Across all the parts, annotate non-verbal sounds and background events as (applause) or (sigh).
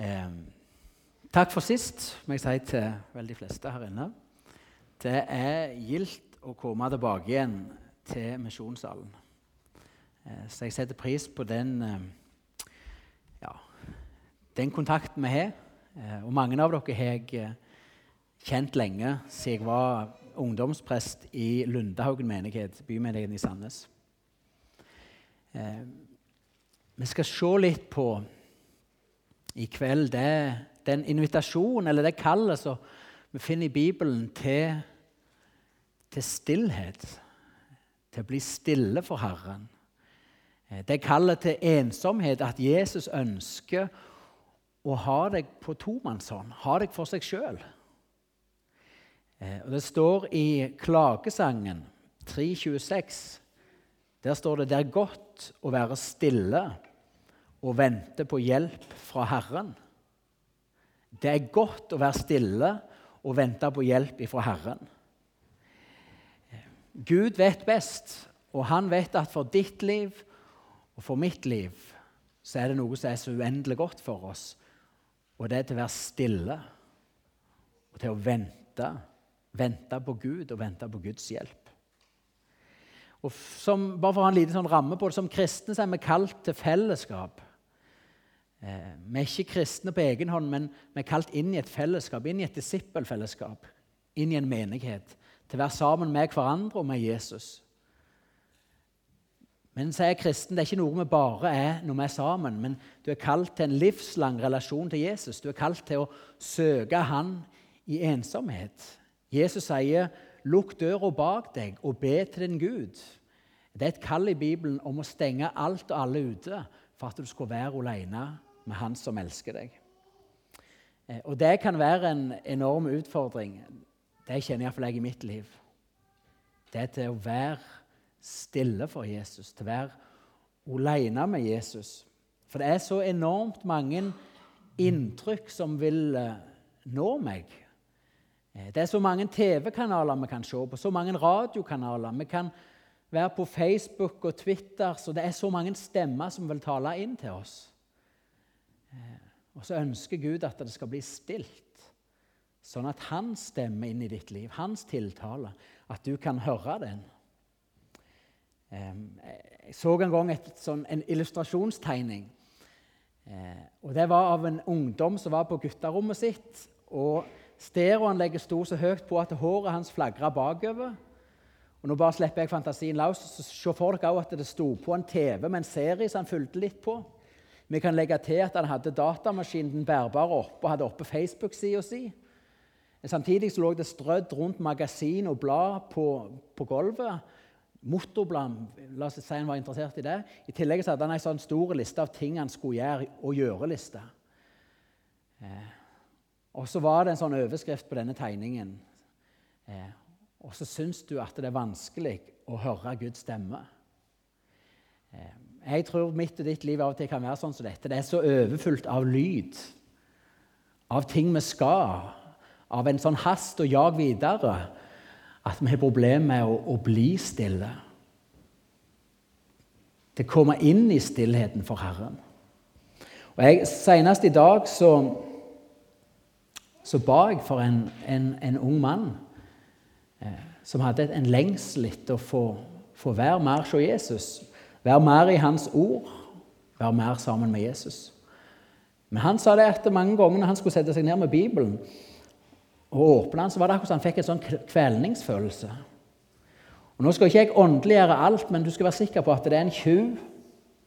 Eh, takk for sist, må jeg si til vel de fleste her inne. Det er gildt å komme tilbake igjen til misjonssalen. Eh, så jeg setter pris på den, eh, ja, den kontakten vi har. Eh, og mange av dere har jeg eh, kjent lenge, siden jeg var ungdomsprest i Lundehaugen menighet, bymenigheten i Sandnes. Vi skal se litt på i kveld det, den invitasjonen, eller det kallet som vi finner i Bibelen til, til stillhet. Til å bli stille for Herren. Eh, det kallet til ensomhet, at Jesus ønsker å ha deg på tomannshånd, ha deg for seg sjøl. Eh, det står i klagesangen 326 Der står det det er godt å være stille og vente på hjelp fra Herren. Det er godt å være stille og vente på hjelp fra Herren. Gud vet best, og han vet at for ditt liv og for mitt liv så er det noe som er så uendelig godt for oss. Og det er til å være stille og til å vente. Vente på Gud og vente på Guds hjelp. Og som, bare for å ha en liten sånn ramme på det, Som kristne er vi kalt til fellesskap. Eh, vi er ikke kristne på egen hånd, men vi er kalt inn i et fellesskap, inn i et disippelfellesskap, inn i en menighet. Til å være sammen med hverandre og med Jesus. Men så er kristen det er ikke noe vi bare er når vi er sammen, men du er kalt til en livslang relasjon til Jesus. Du er kalt til å søke Han i ensomhet. Jesus sier, 'Lukk døra bak deg og be til din Gud'. Det er et kall i Bibelen om å stenge alt og alle ute for at du skal være alene med Han som elsker deg. Eh, og det kan være en enorm utfordring. Det kjenner iallfall jeg i mitt liv. Det er til å være stille for Jesus, til å være alene med Jesus. For det er så enormt mange inntrykk som vil eh, nå meg. Eh, det er så mange TV-kanaler vi kan se på, så mange radiokanaler. Vi kan være på Facebook og Twitter, så det er så mange stemmer som vil tale inn til oss. Og så ønsker Gud at det skal bli stilt, sånn at hans stemme inn i ditt liv, hans tiltale, at du kan høre den. Jeg så en gang et, sånn, en illustrasjonstegning. Eh, og Det var av en ungdom som var på gutterommet sitt. og Stereoanlegget sto så høyt på at håret hans flagra bakover. Og Nå bare slipper jeg fantasien løs. Se for dere også at det sto på en TV med en serie som han fulgte litt på. Vi kan legge til at han hadde datamaskinen den bærbare oppe og hadde oppe Facebook-sida si. Samtidig så lå det strødd rundt magasin og blad på, på gulvet. Motorblad, la oss si han var interessert i det. I tillegg så hadde han en sånn stor liste av ting han skulle gjøre, og gjøre-liste. Eh, og så var det en sånn overskrift på denne tegningen. Eh, og så syns du at det er vanskelig å høre Guds stemme. Eh, jeg tror mitt og ditt liv av og til kan være sånn som dette. Det er så overfullt av lyd, av ting vi skal, av en sånn hast og jag videre, at vi har problemer med å, å bli stille. Til å komme inn i stillheten for Herren. Og jeg, Senest i dag så, så ba jeg for en, en, en ung mann eh, som hadde en lengsel etter å få, få være mer hos Jesus. Vær mer i Hans ord. Vær mer sammen med Jesus. Men han sa det at mange ganger når han skulle sette seg ned med Bibelen og åpne den, så var det akkurat som han fikk en sånn kvelningsfølelse. Og Nå skal ikke jeg åndeliggjøre alt, men du skal være sikker på at det er en tjuv.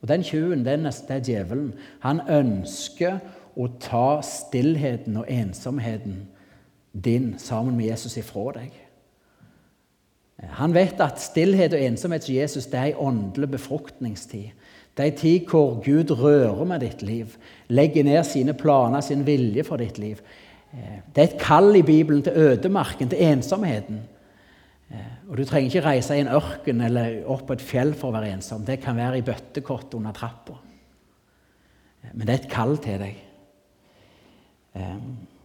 Og den tjuven, det er djevelen. Han ønsker å ta stillheten og ensomheten din sammen med Jesus ifra deg. Han vet at stillhet og ensomhet som Jesus det er en åndelig befruktningstid. Det er en tid hvor Gud rører med ditt liv, legger ned sine planer, sin vilje for ditt liv. Eh, det er et kall i Bibelen til ødemarken, til ensomheten. Eh, og Du trenger ikke reise i en ørken eller opp på et fjell for å være ensom. Det kan være i bøttekott under trappa. Eh, men det er et kall til deg.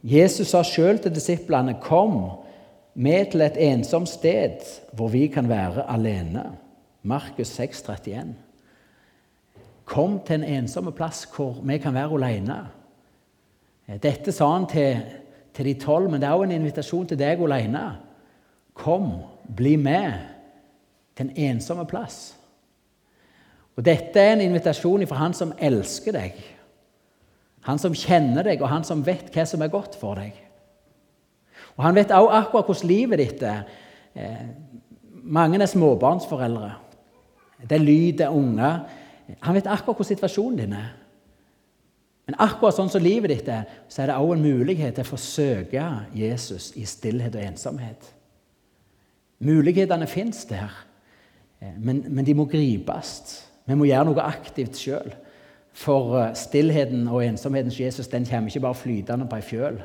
Jesus sa sjøl til disiplene 'Kom' med til et ensomt sted hvor vi kan være alene. Markus 6, 31. Kom til en ensom plass hvor vi kan være alene. Dette sa han til, til de tolv, men det er også en invitasjon til deg alene. Kom, bli med til en ensomme plass. Og Dette er en invitasjon fra han som elsker deg, han som kjenner deg, og han som vet hva som er godt for deg. Og Han vet også akkurat hvordan livet ditt er. Eh, mange er småbarnsforeldre. Det er lyd, det er unger. Han vet akkurat hvordan situasjonen din er. Men akkurat sånn som livet ditt er, så er det også en mulighet til å forsøke Jesus i stillhet og ensomhet. Mulighetene fins der, eh, men, men, de må gripes. Vi må gjøre noe aktivt sjøl. For eh, stillheten og ensomhetens Jesus den kommer ikke bare flytende på ei fjøl.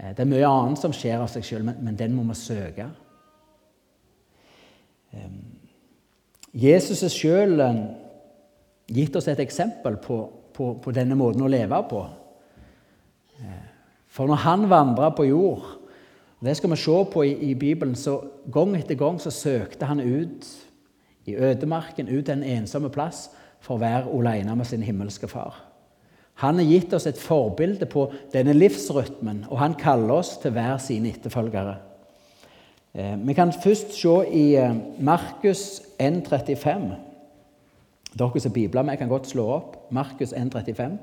Eh, det er mye annet som skjer av seg sjøl, men, men, den må vi søke. Jesus er sjøl eh, gitt oss et eksempel på, på, på, denne måten å leve på. Eh, for når han vandra på jord Det skal vi se på i, i, Bibelen. så Gang etter gang så søkte han ut i ødemarken, ut til en ensomme plass, for å være alene med sin himmelske far. Han har gitt oss et forbilde på denne livsrytmen, og han kaller oss til hver sine etterfølgere. Eh, vi kan først se i eh, Markus 1,35. Dere som bibler med, kan godt slå opp Markus 1,35.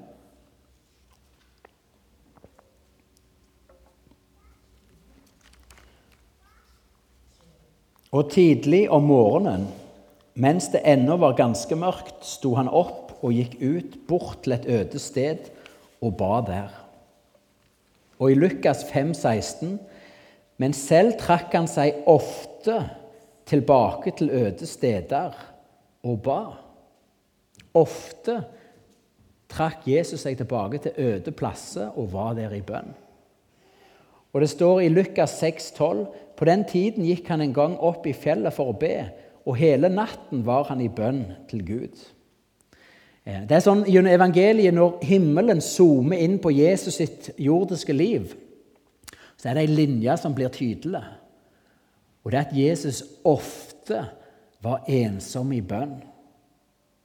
Og tidlig om morgenen, mens det ennå var ganske mørkt, sto han opp og gikk ut bort til et øde sted og ba der. Og i Lukas 5, 16, men selv trakk han seg ofte tilbake til øde steder og ba. Ofte trakk Jesus seg tilbake til øde plasser og var der i bønn. Og Det står i Lukas 6, 12, på den tiden gikk han en gang opp i fjellet for å be, og hele natten var han i bønn til Gud. Eh, det er sånn Gjennom evangeliet, når himmelen zoomer inn på Jesus sitt jordiske liv, så er det ei linje som blir tydelig. Og det er at Jesus ofte var ensom i bønn.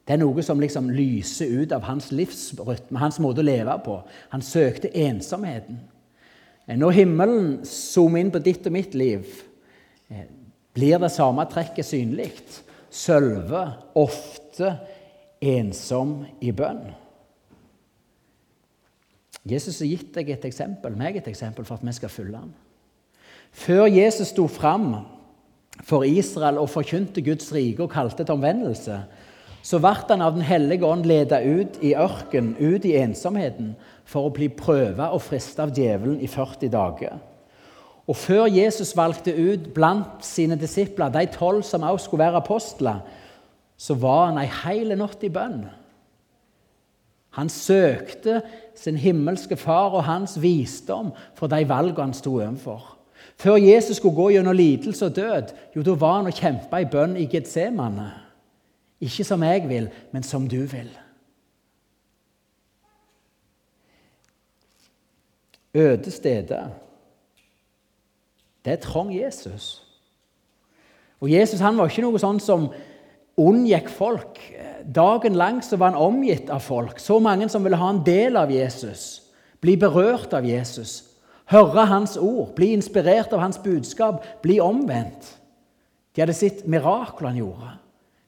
Det er noe som liksom lyser ut av hans livsrytme, hans måte å leve på. Han søkte ensomheten. Eh, når himmelen zoomer inn på ditt og mitt liv, eh, blir det samme trekket synlig. Sølve, ofte, ensom i bønn. Jesus har gitt deg et eksempel, meg et eksempel for at vi skal følge ham. Før Jesus sto fram for Israel og forkynte Guds rike og kalte til omvendelse, så ble han av Den hellige ånd ledet ut i ørken, ut i ensomheten, for å bli prøvet og fristet av djevelen i 40 dager. Og Før Jesus valgte ut blant sine disipler de tolv som også skulle være apostler, så var han ei heil natt i bønn. Han søkte sin himmelske far og hans visdom for de valgene han sto overfor. Før Jesus skulle gå gjennom lidelse og død, jo, da var han og kjempa i bønn i Getsemane. Ikke som jeg vil, men som du vil. Øde steder. Det trong Jesus. Og Jesus han var ikke noe sånn som unngikk folk. Dagen lang så var han omgitt av folk, så mange som ville ha en del av Jesus, bli berørt av Jesus, høre hans ord, bli inspirert av hans budskap, bli omvendt. De hadde sett mirakler han gjorde.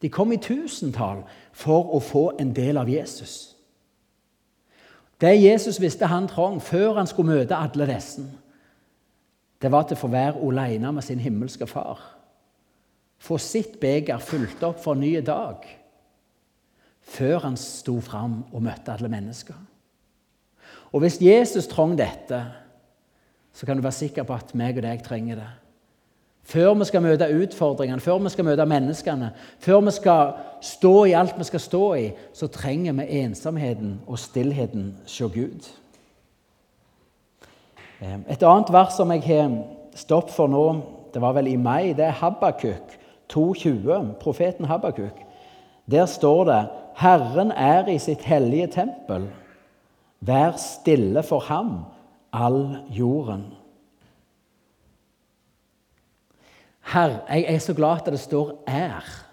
De kom i tusentall for å få en del av Jesus. Det Jesus visste han trong før han skulle møte alle disse, det var til å få være aleine med sin himmelske far få sitt beger fulgt opp for en ny dag før han sto fram og møtte alle mennesker. Og Hvis Jesus trong dette, så kan du være sikker på at meg og deg trenger det. Før vi skal møte utfordringene, før vi skal møte menneskene, før vi skal stå i alt vi skal stå i, så trenger vi ensomheten og stillheten hos Gud. Eh, et annet vers som jeg har stoppet for nå, det var vel i mai, det er Habakuk 2,20, profeten Habakuk, der står det Herren er i sitt hellige tempel. Vær stille for ham, all jorden. Herre, jeg er så glad at det står 'er'.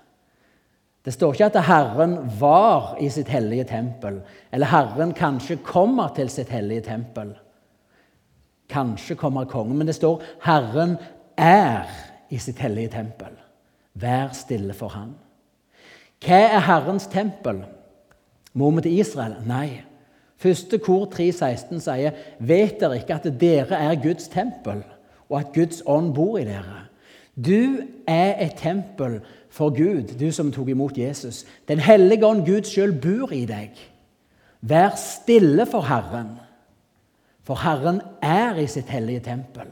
Det står ikke at Herren var i sitt hellige tempel, eller Herren kanskje kommer til sitt hellige tempel. Kanskje kommer kongen, men det står 'Herren er i sitt hellige tempel'. Vær stille for han. Hva er Herrens tempel? Må vi til Israel? Nei. Første kor 3.16 sier, 'Vet dere ikke at dere er Guds tempel, og at Guds ånd bor i dere?' Du er et tempel for Gud, du som tok imot Jesus. Den hellige ånd, Gud sjøl, bor i deg. Vær stille for Herren, for Herren er i sitt hellige tempel.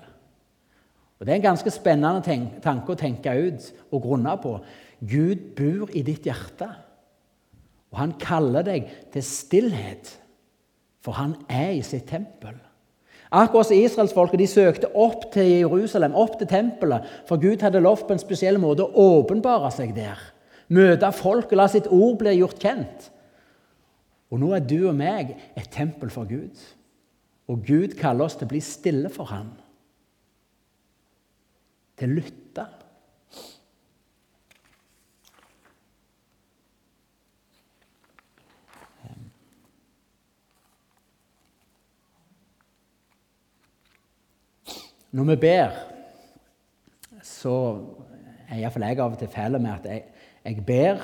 Og Det er en ganske spennende tanke å tenke ut og grunne på. Gud bor i ditt hjerte, og han kaller deg til stillhet, for han er i sitt tempel. Akkurat som israelsfolket søkte opp til Jerusalem, opp til tempelet, for Gud hadde lovt på en spesiell måte å åpenbare seg der. Møte folk og la sitt ord bli gjort kjent. Og nå er du og meg et tempel for Gud. Og Gud kaller oss til å bli stille for ham. Til å lytte. Når vi ber, så er iallfall jeg av og til fæl med at jeg, jeg ber,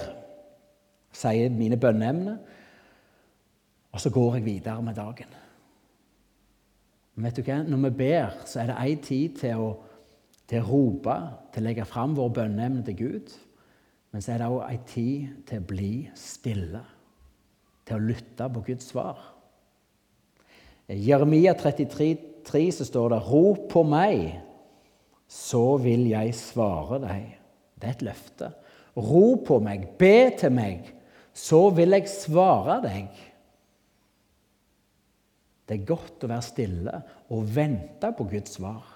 sier mine bønneemner, og så går jeg videre med dagen. Men vet du hva? Når vi ber, så er det ei tid til å, til å rope, til å legge fram våre bønneemner til Gud. Men så er det òg ei tid til å bli stille, til å lytte på Guds svar. I Jeremia 33 3 så står det 'Rop på meg, så vil jeg svare deg'. Det er et løfte. Rop på meg, be til meg, så vil jeg svare deg. Det er godt å være stille og vente på Guds svar.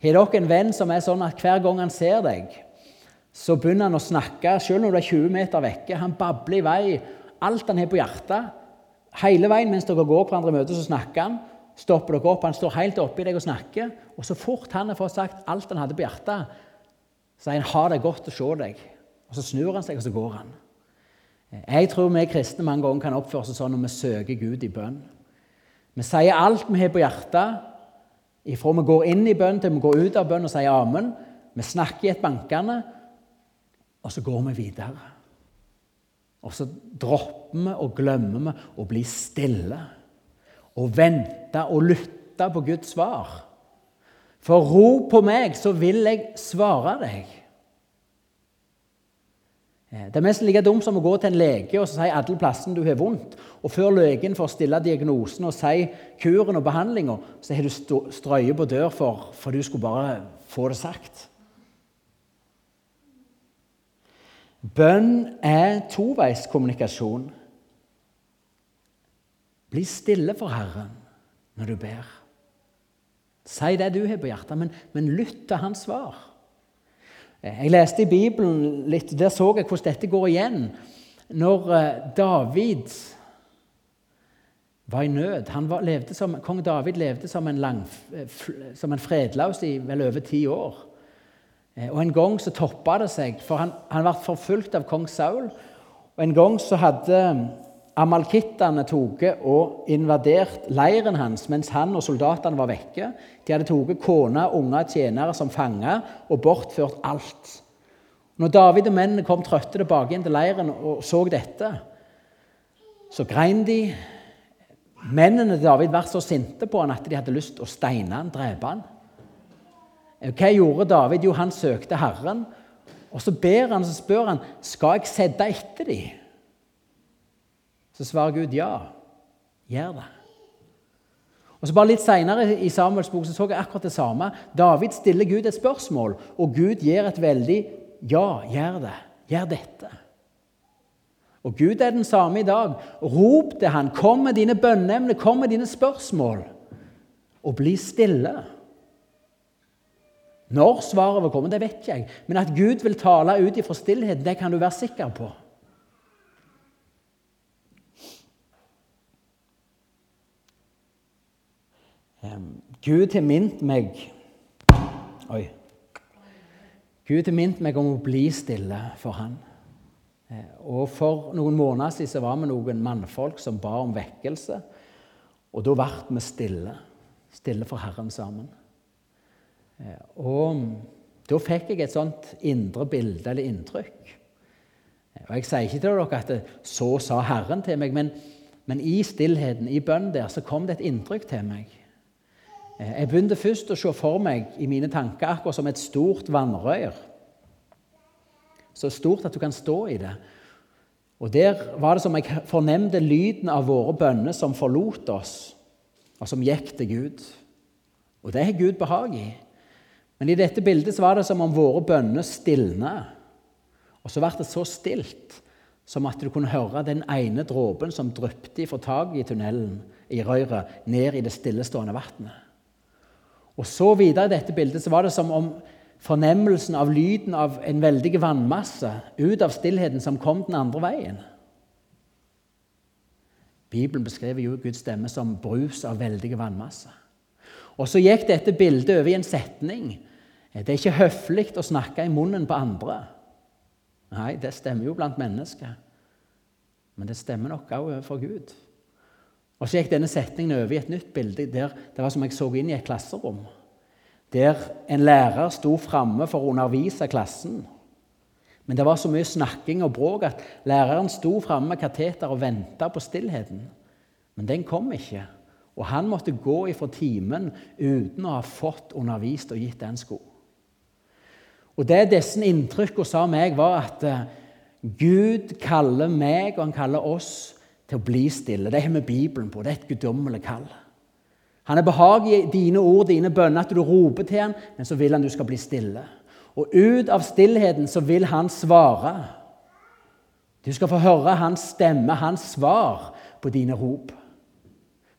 Har dere en venn som er sånn at hver gang han ser deg, så begynner han å snakke, selv når du er 20 meter vekke. Han babler i vei alt han har på hjertet. Hele veien mens dere går hverandre i møte, så snakker han stopper dere opp. Han står helt oppi deg og snakker. Og så fort han har fått sagt alt han hadde på hjertet, sier han 'ha det godt å se deg'. Og Så snur han seg, og så går han. Jeg tror vi kristne mange ganger kan oppføre oss sånn når vi søker Gud i bønn. Vi sier alt vi har på hjertet, ifra vi går inn i bønn til vi går ut av bønn og sier amen. Vi snakker i et bankende, og så går vi videre. Og så dropper vi og glemmer vi å bli stille og vente og lytte på Guds svar. For ro på meg, så vil jeg svare deg. Eh, det er nesten like dumt som å gå til en lege og si alle plassene du har vondt. Og før legen får stille diagnosen og si kuren og behandlinga, så har du strøyet på dør for, for du skulle bare få det sagt. Bønn er toveiskommunikasjon. Bli stille for Herren når du ber. Si det du har på hjertet, men, men lytt til hans svar. Jeg leste i Bibelen litt, der så jeg hvordan dette går igjen. Når eh, David var i nød han var, som, Kong David levde som en, lang, som en fredlaus i vel over ti år. Eh, og En gang så toppa det seg, for han, han ble forfulgt av kong Saul. Og En gang så hadde Amalkittene tatt og invadert leiren hans mens han og soldatene var vekke. De hadde tatt kone, unger, tjenere som fanger og bortført alt. Når David og mennene kom trøtte tilbake inn til leiren og så dette, så grein de. Mennene til David var så sinte på han at de hadde lyst til å steine han, drepe han. Hva gjorde David? Jo, han søkte Herren. Og så ber han, så spør han skal jeg sette etter dem. Så svarer Gud ja. Gjør det. Og så bare Litt seinere i Samuels bok så, så jeg akkurat det samme. David stiller Gud et spørsmål, og Gud gir et veldig ja. Gjør det. Gjør dette. Og Gud er den samme i dag. Rop til han, Kom med dine bønneemner, kom med dine spørsmål. Og bli stille. Når svaret vil komme, det vet jeg. Men at Gud vil tale ut ifra stillheten, det kan du være sikker på. Gud har minnet meg Oi. Gud har minnet meg om å bli stille for Han. Eh, og For noen måneder siden så var vi noen mannfolk som ba om vekkelse. Og da ble vi stille. Stille for Herren sammen. Eh, og da fikk jeg et sånt indre bilde eller inntrykk. Eh, og Jeg sier ikke til dere at det, så sa Herren til meg, men, men i stillheten, i bønn der, så kom det et inntrykk til meg. Jeg begynte først å se for meg i mine tanker akkurat som et stort vannrør så stort at du kan stå i det. Og Der var det som jeg fornemte lyden av våre bønner som forlot oss, og som gikk til Gud. Og det har Gud behag i. Men i dette bildet så var det som om våre bønner stilna. Og så ble det så stilt som at du kunne høre den ene dråpen som dryppet fra taket i tunnelen i røret, ned i det stillestående vannet. Og så videre i dette bildet så var det som om fornemmelsen av lyden av en veldig vannmasse ut av stillheten som kom den andre veien. Bibelen beskriver jo Guds stemme som brus av veldige vannmasser. Og så gikk dette bildet over i en setning. Det er ikke høflig å snakke i munnen på andre. Nei, det stemmer jo blant mennesker. Men det stemmer nok òg overfor Gud. Og Så gikk denne setningen over i et nytt bilde. der Det var som jeg så inn i et klasserom der en lærer sto framme for å undervise klassen. Men det var så mye snakking og bråk at læreren sto framme med kateter og venta på stillheten. Men den kom ikke, og han måtte gå ifra timen uten å ha fått undervist og gitt den sko. Og Det disse inntrykkene sa meg, var at eh, Gud kaller meg og han kaller oss til å bli stille. Det har vi Bibelen på. Det er et guddommelig kall. Han er behag i dine ord, dine bønner, at du roper til ham, men så vil han du skal bli stille. Og ut av stillheten så vil han svare. Du skal få høre hans stemme, hans svar på dine rop.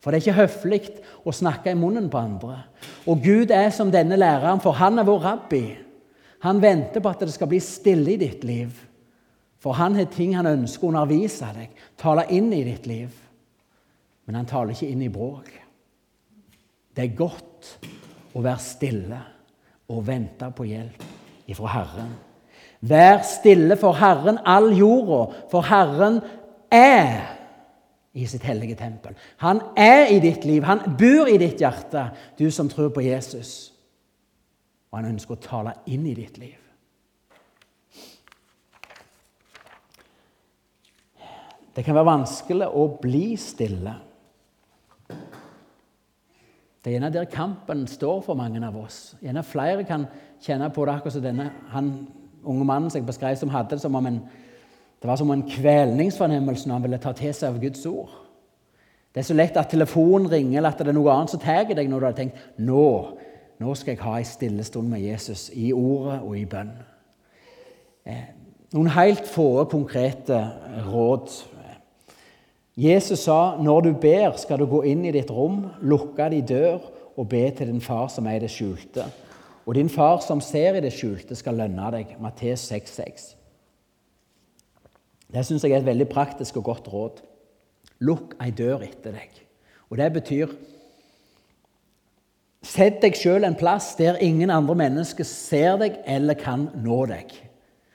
For det er ikke høflig å snakke i munnen på andre. Og Gud er som denne læreren, for han er vår rabbi. Han venter på at det skal bli stille i ditt liv. For han har ting han ønsker å undervise deg, tale inn i ditt liv. Men han taler ikke inn i bråk. Det er godt å være stille og vente på hjelp ifra Herren. Vær stille for Herren, all jorda, for Herren er i sitt hellige tempel. Han er i ditt liv, han bor i ditt hjerte, du som tror på Jesus. Og han ønsker å tale inn i ditt liv. Det kan være vanskelig å bli stille. Det er gjerne der kampen står for mange av oss. Gjerne Flere kan kjenne på det akkurat som denne han, unge mannen som jeg beskrev, som hadde det som om en, det var som en kvelningsfornemmelse når han ville ta til seg av Guds ord. Det er så lett at telefonen ringer, eller at det er noe annet som tar deg når du har tenkt nå, nå skal jeg ha en stille stund med Jesus i ordet og i bønn. Eh, noen helt få konkrete råd Jesus sa, 'Når du ber, skal du gå inn i ditt rom, lukke di dør og be til din far som er i det skjulte.' 'Og din far som ser i det skjulte, skal lønne deg.' Matteus 6,6. Det syns jeg er et veldig praktisk og godt råd. Lukk ei dør etter deg. Og det betyr Sett deg sjøl en plass der ingen andre mennesker ser deg eller kan nå deg.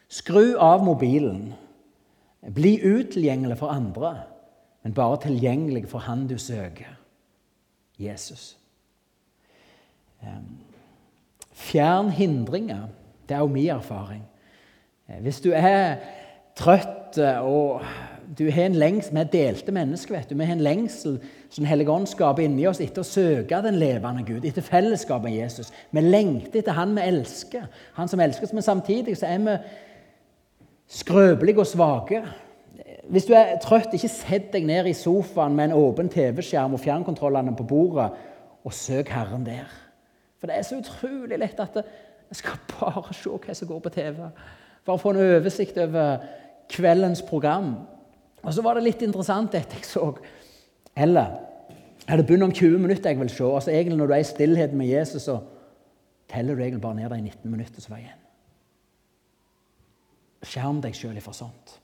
Skru av mobilen. Bli utilgjengelig for andre men bare tilgjengelig for han du søker Jesus. Fjern hindringer. Det er jo min erfaring. Eh, hvis du er trøtt eh, og du har en lengsel, Vi er delte mennesker. vet du. Vi har en lengsel som Den skaper inni oss etter å søke den levende Gud, etter fellesskap med Jesus. Vi lengter etter Han vi elsker, Han som elsker oss. Men samtidig så er vi skrøpelige og svake. Hvis du er trøtt, ikke sett deg ned i sofaen med en åpen TV-skjerm og fjernkontrollene på bordet, og søk Herren der. For det er så utrolig lett at jeg skal bare se hva som går på TV. Bare få en oversikt over kveldens program. Og så var det litt interessant, dette jeg så. Eller er det bunn om 20 minutter jeg vil se? Altså egentlig Når du er i stillhet med Jesus, så teller du egentlig bare ned de 19 minutter som var igjen. Skjerm deg sjøl ifra sånt.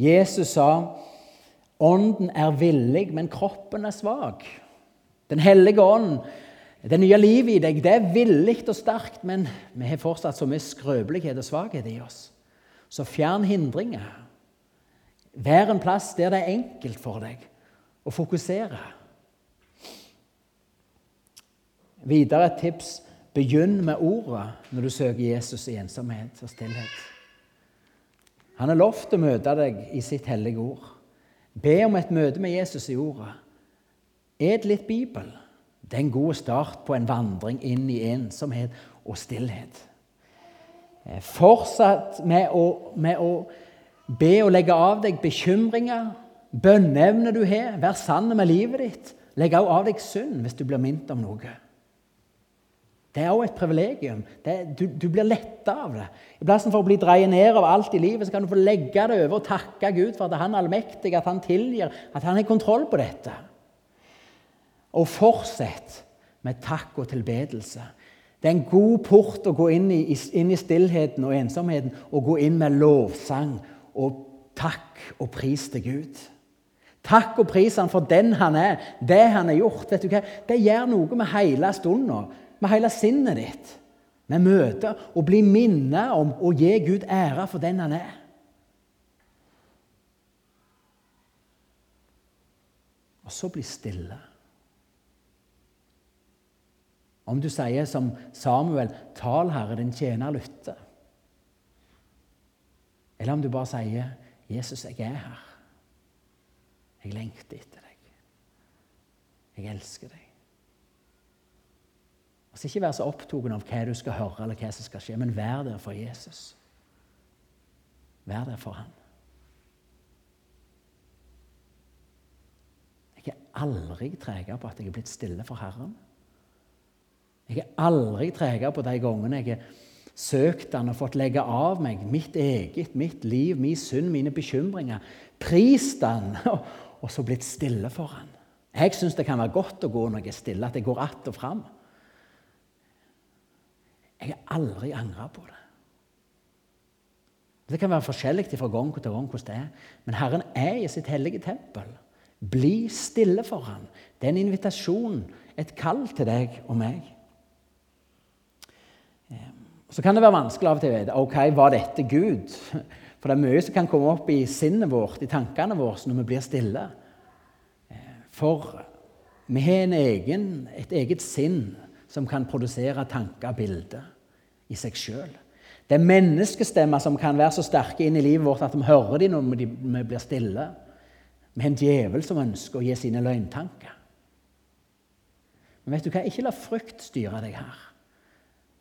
Jesus sa ånden er villig, men kroppen er svak. Den hellige ånd, det nye livet i deg, det er villig og sterkt, men vi har fortsatt så mye skrøpelighet og svakhet i oss. Så fjern hindringer. Vær en plass der det er enkelt for deg å fokusere. Videre et tips begynn med ordet når du søker Jesus i ensomhet og stillhet. Han har lovt å møte deg i sitt hellige ord. Be om et møte med Jesus i ordet. Et litt Bibel. Det er en god start på en vandring inn i ensomhet og stillhet. Fortsett med å, med å be og legge av deg bekymringer, bønneevner du har. Vær sann med livet ditt. Legg også av deg synd hvis du blir minnet om noe. Det er òg et privilegium. Er, du, du, blir letta av det. I plassen for å bli dreid ned av alt i livet, så kan du få legge det over og takke Gud for at han er allmektig, at han tilgir, at han har kontroll på dette. Og fortsett med takk og tilbedelse. Det er en god port å gå inn i, inn i stillheten og ensomheten og gå inn med lovsang og takk og pris til Gud. Takk og pris han for den han er, det han har gjort. vet du hva? Det gjør noe med hele stunda med hele sinnet ditt. Med møter og bli minnet om å gi Gud ære for den han er. Og så bli stille. Om du sier som Samuel 'Tal, Herre, din tjener lytter'. Eller om du bare sier 'Jesus, jeg er her'. Jeg lengter etter deg. Jeg elsker deg. Altså Ikke vær så opptatt av hva du skal høre, eller hva som skal skje, men vær der for Jesus. Vær der for ham. Jeg er aldri tregere på at jeg er blitt stille for Herren. Jeg er aldri tregere på de gangene jeg har søkt Han og fått legge av meg mitt eget, mitt liv, min synd, mine bekymringer. Prist Han, (laughs) og så blitt stille for Han. Jeg syns det kan være godt å gå når jeg er stille, at jeg går att og fram. Jeg har aldri angra på det. Det kan være forskjellig fra gang til gang hvordan det er. Men Herren er i sitt hellige tempel. Bli stille for ham. Det er en invitasjon, et kall til deg og meg. Så kan det være vanskelig av og til å vite ok, var dette Gud. For det er mye som kan komme opp i sinnet vårt, i tankene våre, når vi blir stille. For vi har egen, et eget sinn som kan produsere tanker og bilder i seg sjøl. Det er menneskestemmer som kan være så sterke inn i livet vårt at vi hører dem når vi blir stille. Har en djevel som ønsker å gi sine løgntanker. Men vet du hva? Ikke la frykt styre deg her.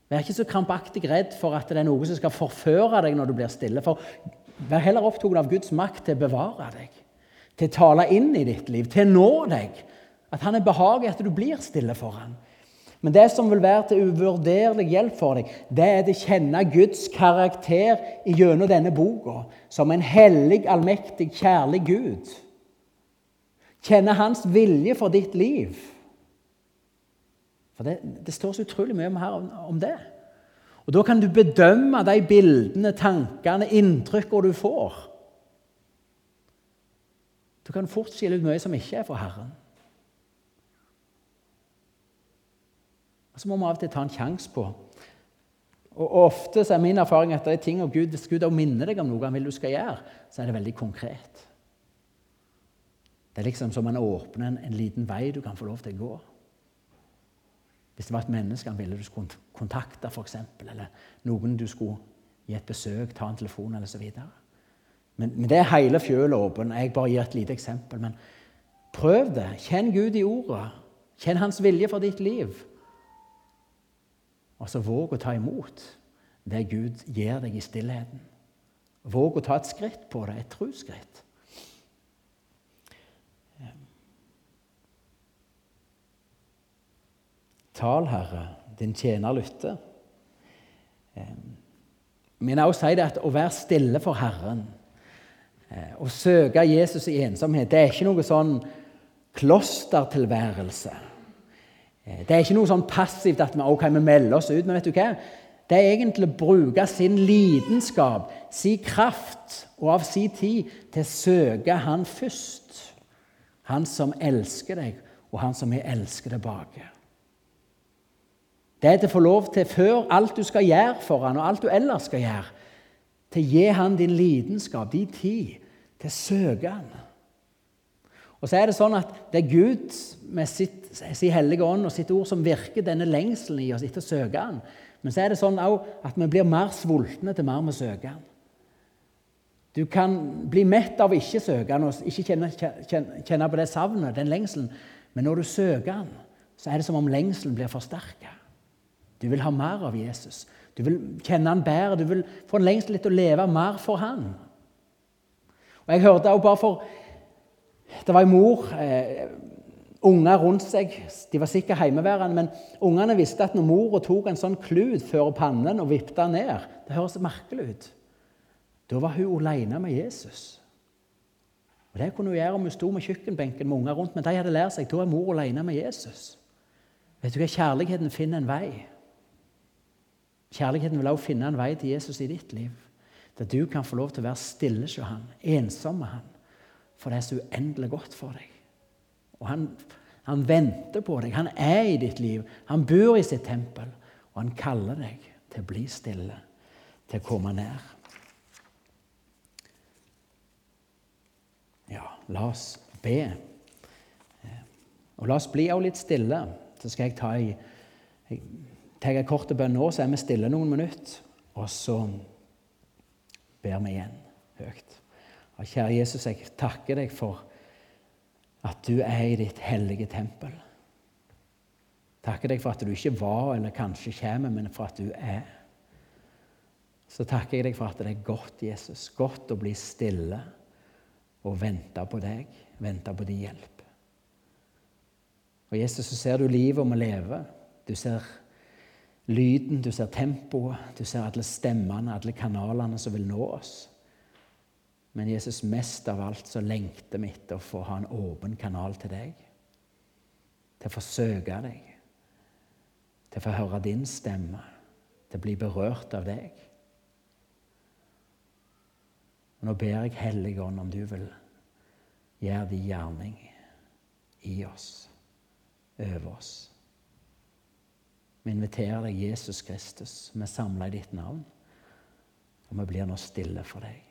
Vær ikke så krampaktig redd for at det er noe som skal forføre deg når du blir stille. For Vær heller opptatt av Guds makt til å bevare deg, til å tale inn i ditt liv, til å nå deg. At han er behaget at du blir stille for ham. Men det som vil være til uvurderlig hjelp for deg, det er å kjenne Guds karakter gjennom denne boka som en hellig, allmektig, kjærlig Gud. Kjenne Hans vilje for ditt liv. For det, det står så utrolig mye her om, om det. Og Da kan du bedømme de bildene, tankene, inntrykkene du får. Du kan fort skille ut mye som ikke er for Herren. Og så må vi av og til ta en sjanse på. Og Ofte er min erfaring at det er ting og Gud, hvis Gud minner deg om noe han vil du skal gjøre, så er det veldig konkret. Det er liksom som han åpner en, en liten vei du kan få lov til å gå. Hvis det var et menneske han ville du skulle kontakte, f.eks., eller noen du skulle gi et besøk, ta en telefon eller så videre. Men, men det er hele fjølet åpen. Jeg bare gir et lite eksempel. Men prøv det. Kjenn Gud i ordet. Kjenn Hans vilje for ditt liv. Og så våg å ta imot det Gud gir deg i stillheten. Våg å ta et skritt på det, et trosskritt. Tal, Herre, din tjener lytter. Men jeg også si det at å være stille for Herren, eh, å søke Jesus i ensomhet, det er ikke noe sånn klostertilværelse. Eh, det er ikke noe sånn passivt at vi, okay, melder oss ut. Men vet du hva? Det er egentlig å bruke sin lidenskap, sin kraft og av sin tid til å søke Han først. Han som elsker deg, og han som vi elsker tilbake. Det er til å få lov til, før alt du skal gjøre for han, og alt du ellers skal gjøre, til å gi han din lidenskap, din tid, til å søke Han. Og så er det sånn at det er Gud med sitt, sin hellige ånd og sitt ord som virker denne lengselen i oss etter å søke Han. Men så er det sånn at vi blir mer sultne til mer vi søker Han. Du kan bli mett av å ikke søke Han og ikke kjenne, kjenne på det savnet, den lengselen. Men når du søker Han, så er det som om lengselen blir forsterka. Du vil ha mer av Jesus. Du vil kjenne Han bedre. Du vil få en lengsel etter å leve mer for Han. Og jeg hørte også bare for det var en mor, eh, unger rundt seg. De var sikkert hjemmeværende, men ungene visste at når mora tok en sånn klut før pannen og den ned Det høres merkelig ut. Da var hun alene med Jesus. Og Det kunne hun gjøre om hun sto med kjøkkenbenken med unger rundt, men de hadde lært seg da er mor alene med Jesus. Vet du hva? Kjærligheten finner en vei. Kjærligheten vil også finne en vei til Jesus i ditt liv. Der du kan få lov til å være stille hos han, ensom med han for det er så uendelig godt for deg. Og han, han, venter på deg. Han er i ditt liv. Han bor i sitt tempel. Og han kaller deg til å bli stille, til å komme nær. Ja, la oss be. Og la oss bli også litt stille. Så skal jeg ta ei, jeg tar en kort bønn nå, så er vi stille noen minutter. Og så ber vi igjen høyt. Og kjære Jesus, jeg takker deg for at du er i ditt hellige tempel. Takker deg for at du ikke var eller kanskje kommer, men for at du er. Så takker jeg deg for at det er godt, Jesus, godt å bli stille og vente på deg, vente på din hjelp. Og Jesus, så ser du livet om å leve. Du ser lyden, du ser tempoet, du ser alle stemmene, alle kanalene som vil nå oss. Men Jesus, mest av alt så lengter vi etter å få ha en åpen kanal til deg. Til å få søke deg. Til å få høre din stemme. Til å bli berørt av deg. Og Nå ber jeg Hellige Ånd om du vil gjøre din gjerning i oss, over oss. Vi inviterer deg, Jesus Kristus. Vi samler i ditt navn, og vi blir nå stille for deg.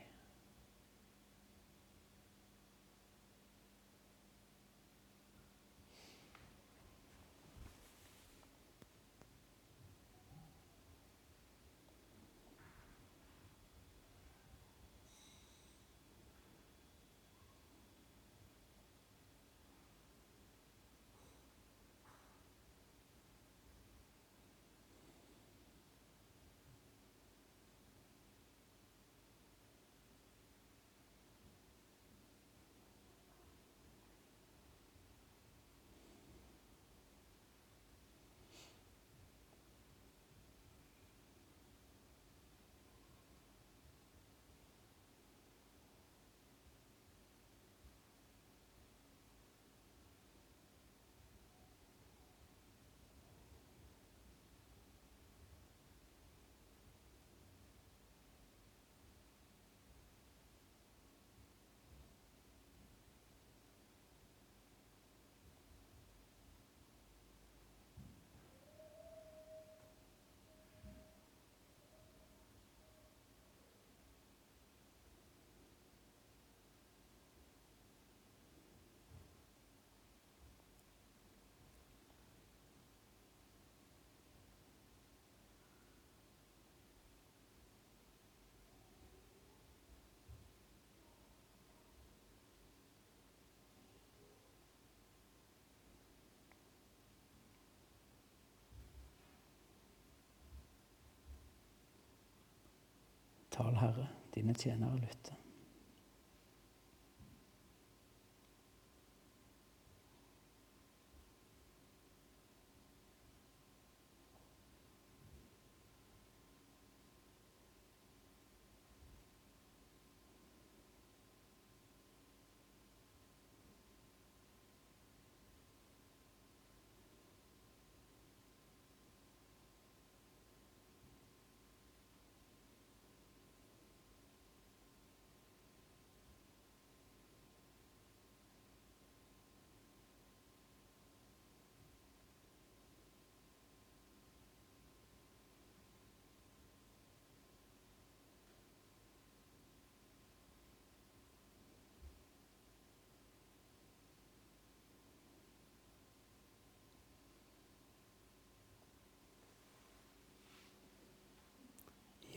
Tal, Herre, dine tjenere lytter.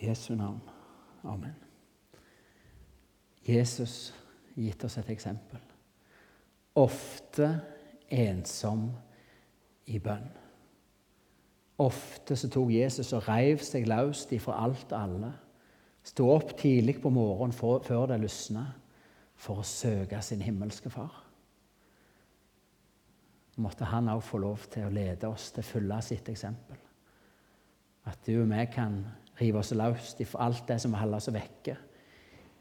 Jesu navn. Amen. Jesus gitt oss et eksempel. Ofte ensom i bønn. Ofte så tok Jesus og reiv seg løs ifra alt og alle. Sto opp tidlig på morgenen før det lysna, for å søke sin himmelske far. Måtte han òg få lov til å lede oss til å følge sitt eksempel. At du og vi kan rive oss løs ifra alt det som holder oss vekke,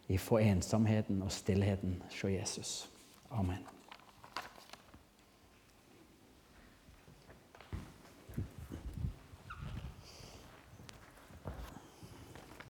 ifra ensomheten og stillheten hos Jesus. Amen.